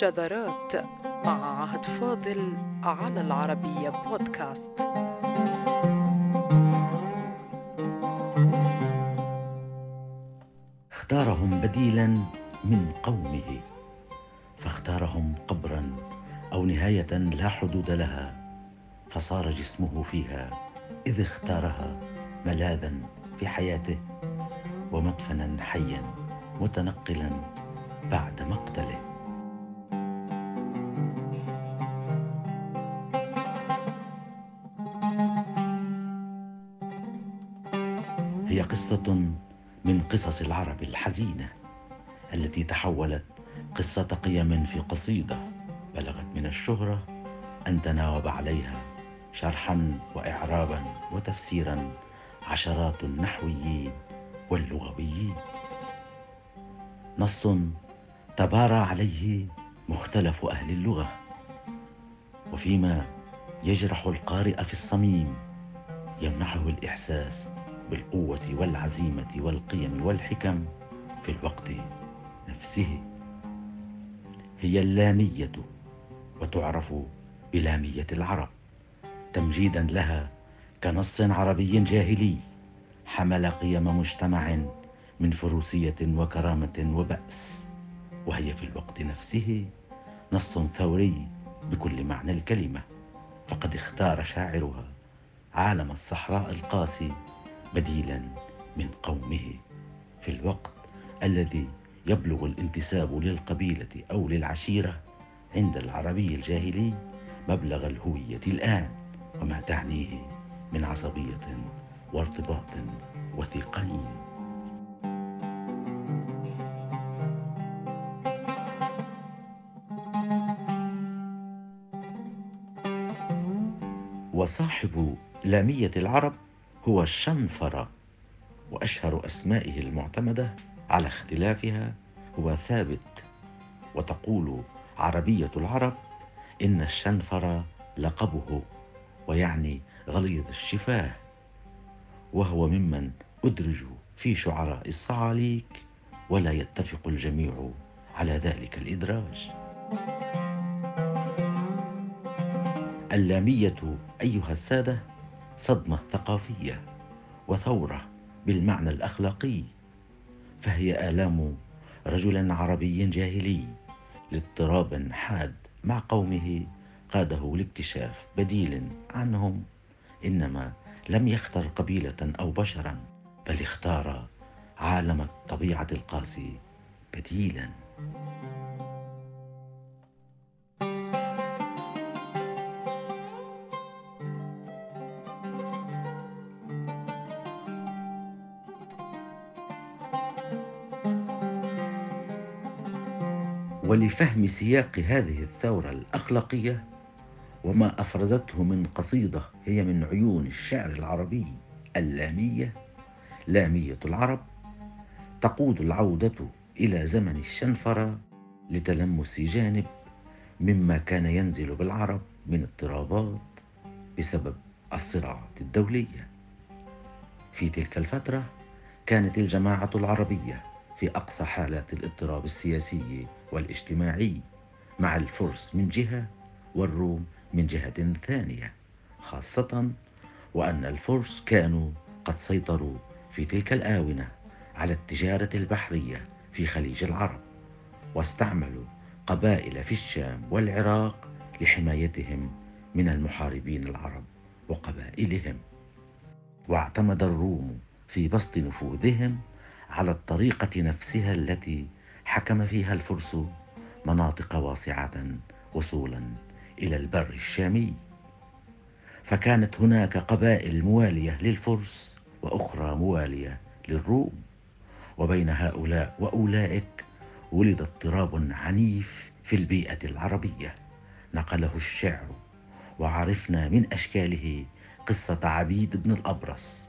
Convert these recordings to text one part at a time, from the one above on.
شذرات مع عهد فاضل على العربية بودكاست. اختارهم بديلا من قومه فاختارهم قبرا أو نهاية لا حدود لها فصار جسمه فيها إذ اختارها ملاذا في حياته ومدفنا حيا متنقلا بعد مقتله. قصة من قصص العرب الحزينة التي تحولت قصة قيم في قصيدة بلغت من الشهرة أن تناوب عليها شرحا واعرابا وتفسيرا عشرات النحويين واللغويين. نص تبارى عليه مختلف أهل اللغة وفيما يجرح القارئ في الصميم يمنحه الإحساس بالقوة والعزيمة والقيم والحكم في الوقت نفسه. هي اللامية وتعرف بلامية العرب. تمجيدا لها كنص عربي جاهلي حمل قيم مجتمع من فروسية وكرامة وبأس. وهي في الوقت نفسه نص ثوري بكل معنى الكلمة. فقد اختار شاعرها عالم الصحراء القاسي بديلا من قومه في الوقت الذي يبلغ الانتساب للقبيلة أو للعشيرة عند العربي الجاهلي مبلغ الهوية الآن وما تعنيه من عصبية وارتباط وثيقين وصاحب لامية العرب هو الشنفر وأشهر أسمائه المعتمدة على اختلافها هو ثابت وتقول عربية العرب إن الشنفر لقبه ويعني غليظ الشفاه وهو ممن أدرج في شعراء الصعاليك ولا يتفق الجميع على ذلك الإدراج. اللامية أيها السادة صدمة ثقافية وثورة بالمعنى الأخلاقي فهي آلام رجل عربي جاهلي لاضطراب حاد مع قومه قاده لاكتشاف بديل عنهم إنما لم يختر قبيلة أو بشرا بل اختار عالم الطبيعة القاسي بديلا. ولفهم سياق هذه الثورة الأخلاقية وما أفرزته من قصيدة هي من عيون الشعر العربي اللامية لامية العرب تقود العودة إلى زمن الشنفرة لتلمس جانب مما كان ينزل بالعرب من اضطرابات بسبب الصراعات الدولية. في تلك الفترة كانت الجماعة العربية في أقصى حالات الاضطراب السياسي والاجتماعي مع الفرس من جهة والروم من جهة ثانية خاصة وأن الفرس كانوا قد سيطروا في تلك الآونة على التجارة البحرية في خليج العرب واستعملوا قبائل في الشام والعراق لحمايتهم من المحاربين العرب وقبائلهم واعتمد الروم في بسط نفوذهم على الطريقة نفسها التي حكم فيها الفرس مناطق واسعة وصولا إلى البر الشامي. فكانت هناك قبائل موالية للفرس وأخرى موالية للروم. وبين هؤلاء وأولئك ولد اضطراب عنيف في البيئة العربية. نقله الشعر وعرفنا من أشكاله قصة عبيد بن الأبرص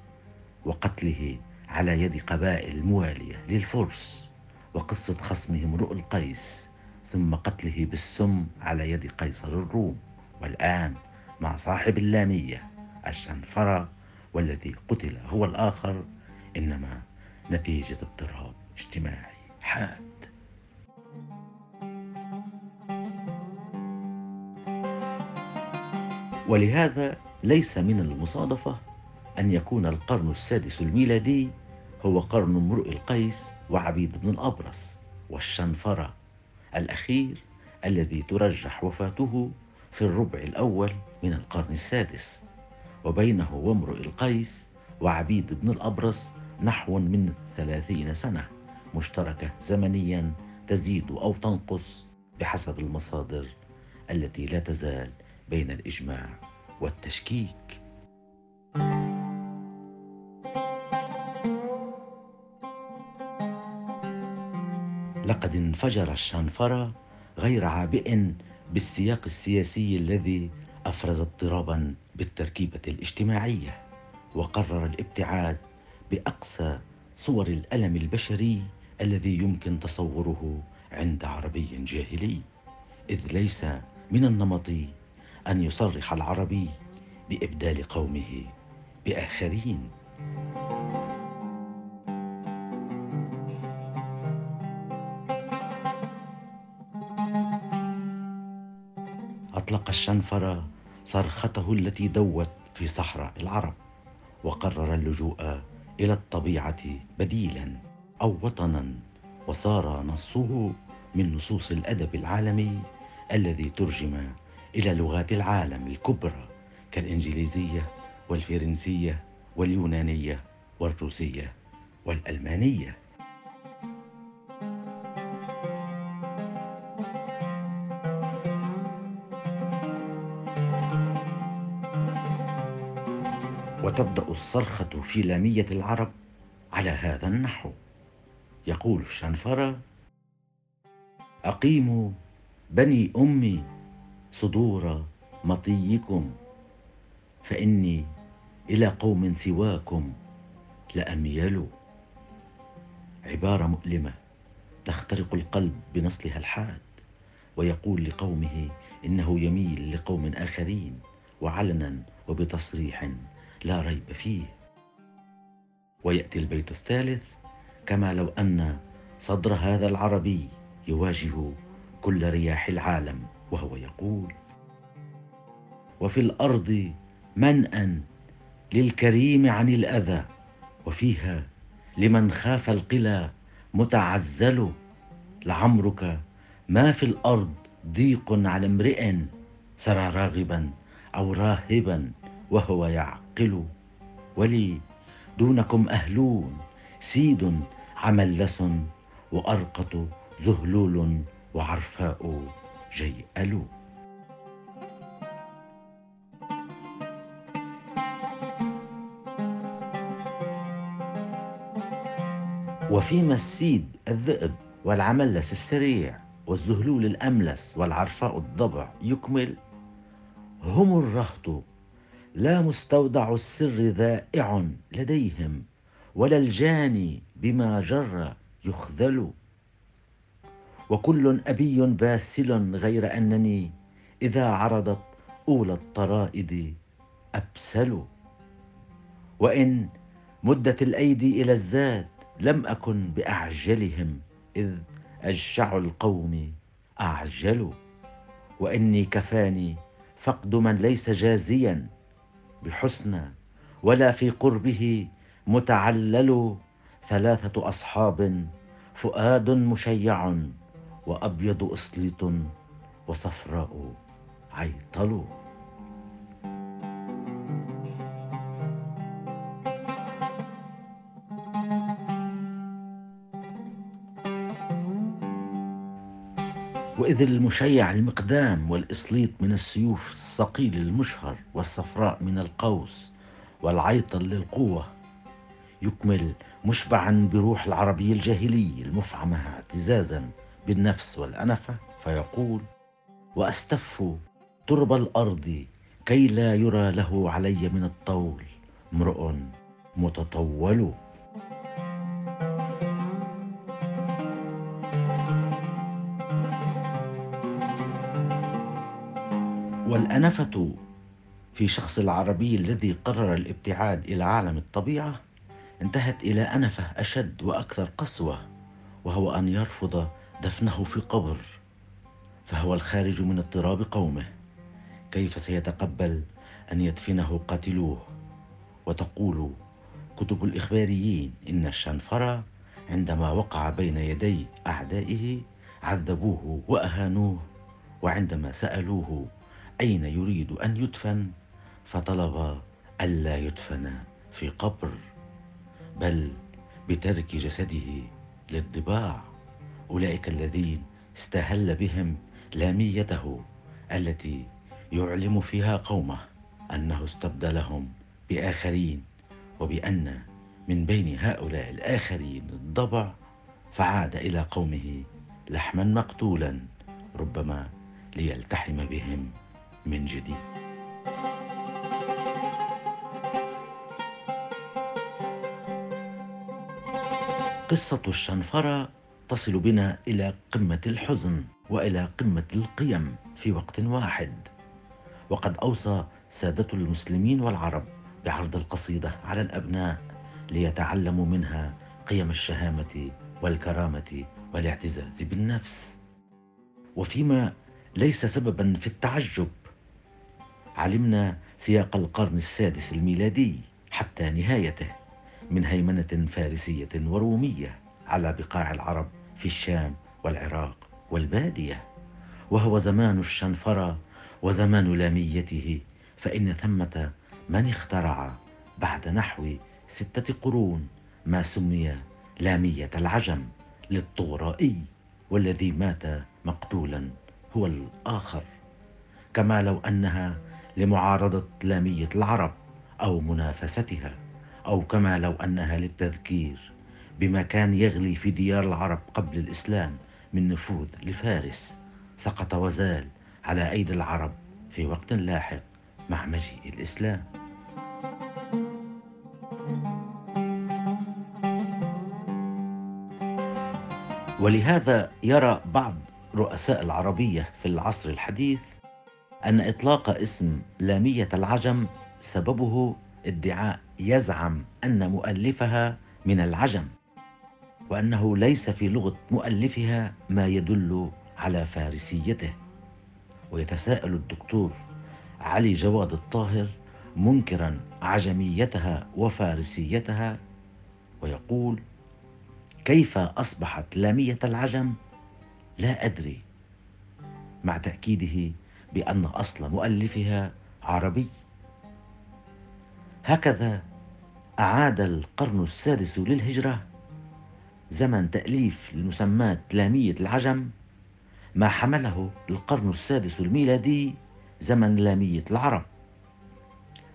وقتله على يد قبائل موالية للفرس وقصة خصمه امرؤ القيس ثم قتله بالسم على يد قيصر الروم. والآن مع صاحب اللامية الشنفرة والذي قتل هو الآخر إنما نتيجة اضطراب اجتماعي حاد. ولهذا ليس من المصادفة أن يكون القرن السادس الميلادي هو قرن امرؤ القيس وعبيد بن الأبرص والشنفرة. الأخير الذي ترجح وفاته في الربع الأول من القرن السادس. وبينه وامرؤ القيس وعبيد بن الأبرص نحو من ثلاثين سنة. مشتركة زمنيا تزيد أو تنقص بحسب المصادر التي لا تزال بين الإجماع والتشكيك. لقد انفجر الشنفرة غير عابئ بالسياق السياسي الذي أفرز اضطرابا بالتركيبة الاجتماعية وقرر الابتعاد بأقصى صور الألم البشري الذي يمكن تصوره عند عربي جاهلي إذ ليس من النمط أن يصرح العربي بإبدال قومه بآخرين. أطلق الشنفر صرخته التي دوت في صحراء العرب وقرر اللجوء إلى الطبيعة بديلا أو وطنا وصار نصه من نصوص الأدب العالمي الذي ترجم إلى لغات العالم الكبرى كالإنجليزية والفرنسية واليونانية والروسية والألمانية. وتبدأ الصرخة في لامية العرب على هذا النحو. يقول الشنفرة أقيموا بني أمي صدور مطيكم فإني إلى قوم سواكم لأميل. عبارة مؤلمة تخترق القلب بنصلها الحاد ويقول لقومه إنه يميل لقوم آخرين وعلنا وبتصريح. لا ريب فيه. ويأتي البيت الثالث كما لو أن صدر هذا العربي يواجه كل رياح العالم وهو يقول وفي الأرض منأى للكريم عن الأذى وفيها لمن خاف القلى متعزل لعمرك ما في الأرض ضيق على امرئ سرى راغبا أو راهبا وهو يعقل. ولي دونكم أهلون سيد عملس وأرقط زهلول وعرفاء جيئل وفيما السيد الذئب والعملس السريع والزهلول الأملس والعرفاء الضبع يكمل هم الرهط لا مستودع السر ذائع لديهم ولا الجاني بما جر يخذل. وكل أبي باسل غير أنني إذا عرضت اولى الطرائد أبسل. وإن مدت الأيدي إلى الزاد لم أكن بأعجلهم إذ أجشع القوم أعجل. وإني كفاني فقد من ليس جازيا بحسنى ولا في قربه متعلل ثلاثة أصحاب فؤاد مشيع وأبيض إسليط وصفراء عيطل. وإذ المشيع المقدام والإسليط من السيوف الصقيل المشهر والصفراء من القوس والعيطل للقوة يكمل مشبعا بروح العربي الجاهلي المفعمة اعتزازا بالنفس والأنفة فيقول وأستف ترب الأرض كي لا يرى له علي من الطول امرؤ متطول والأنفة في شخص العربي الذي قرر الابتعاد إلى عالم الطبيعة انتهت إلى أنفة أشد وأكثر قسوة وهو أن يرفض دفنه في قبر فهو الخارج من اضطراب قومه. كيف سيتقبل أن يدفنه؟ قاتلوه. وتقول كتب الإخباريين إن الشنفرة عندما وقع بين يدي أعدائه عذبوه وأهانوه وعندما سألوه أين يريد أن يدفن؟ فطلب ألا يدفن في قبر بل بترك جسده للضباع أولئك الذين استهل بهم لاميته التي يعلم فيها قومه أنه استبدلهم بآخرين وبأن من بين هؤلاء الآخرين الضبع فعاد إلى قومه لحما مقتولا ربما ليلتحم بهم. من جديد. قصة الشنفرة تصل بنا إلى قمة الحزن وإلى قمة القيم في وقت واحد. وقد أوصى سادة المسلمين والعرب بعرض القصيدة على الأبناء ليتعلموا منها قيم الشهامة والكرامة والاعتزاز بالنفس. وفيما ليس سببا في التعجب علمنا سياق القرن السادس الميلادي حتى نهايته من هيمنة فارسية ورومية على بقاع العرب في الشام والعراق والبادية. وهو زمان الشنفرة وزمان لاميته فإن ثمة من اخترع بعد نحو ستة قرون ما سمي لامية العجم للطغرائي والذي مات مقتولا هو الآخر. كما لو أنها لمعارضة لامية العرب أو منافستها أو كما لو أنها للتذكير بما كان يغلي في ديار العرب قبل الإسلام من نفوذ لفارس سقط وزال على أيدي العرب في وقت لاحق مع مجيء الإسلام. ولهذا يرى بعض رؤساء العربية في العصر الحديث أن إطلاق اسم لامية العجم سببه ادعاء يزعم أن مؤلفها من العجم وأنه ليس في لغة مؤلفها ما يدل على فارسيته. ويتساءل الدكتور علي جواد الطاهر منكرا عجميتها وفارسيتها ويقول كيف أصبحت لامية العجم؟ لا أدري. مع تأكيده بأن أصل مؤلفها عربي. هكذا أعاد القرن السادس للهجرة زمن تأليف المسمات لاميه العجم ما حمله القرن السادس الميلادي زمن لامية العرب.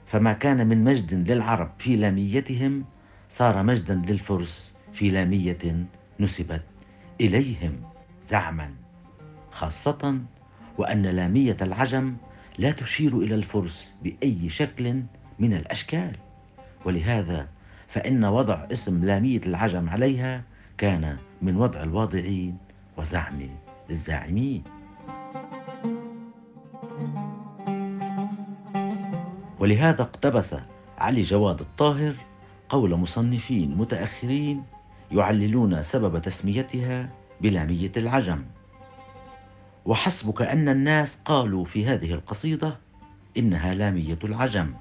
فما كان من مجد للعرب في لاميتهم صار مجدا للفرس في لامية نسبت إليهم زعما خاصة وأن لامية العجم لا تشير إلى الفرس بأي شكل من الأشكال. ولهذا فإن وضع اسم لامية العجم عليها كان من وضع الواضعين وزعم الزاعمين. ولهذا اقتبس علي جواد الطاهر قول مصنفين متأخرين يعللون سبب تسميتها بلامية العجم. وحسبك أن الناس قالوا في هذه القصيدة إنها لامية العجم.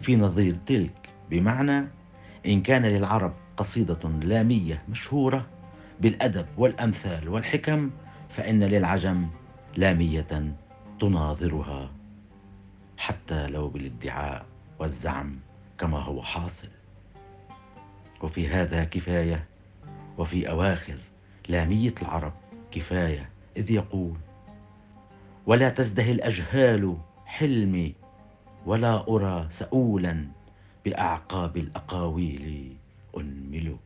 في نظير تلك بمعنى إن كان للعرب قصيدة لامية مشهورة بالأدب والأمثال والحكم فإن للعجم لامية تناظرها حتى لو بالادعاء والزعم كما هو حاصل. وفي هذا كفاية وفي أواخر لامية العرب كفاية إذ يقول ولا تزدهي الأجهال حلمي ولا أرى سؤولا بأعقاب الأقاويل أنمل.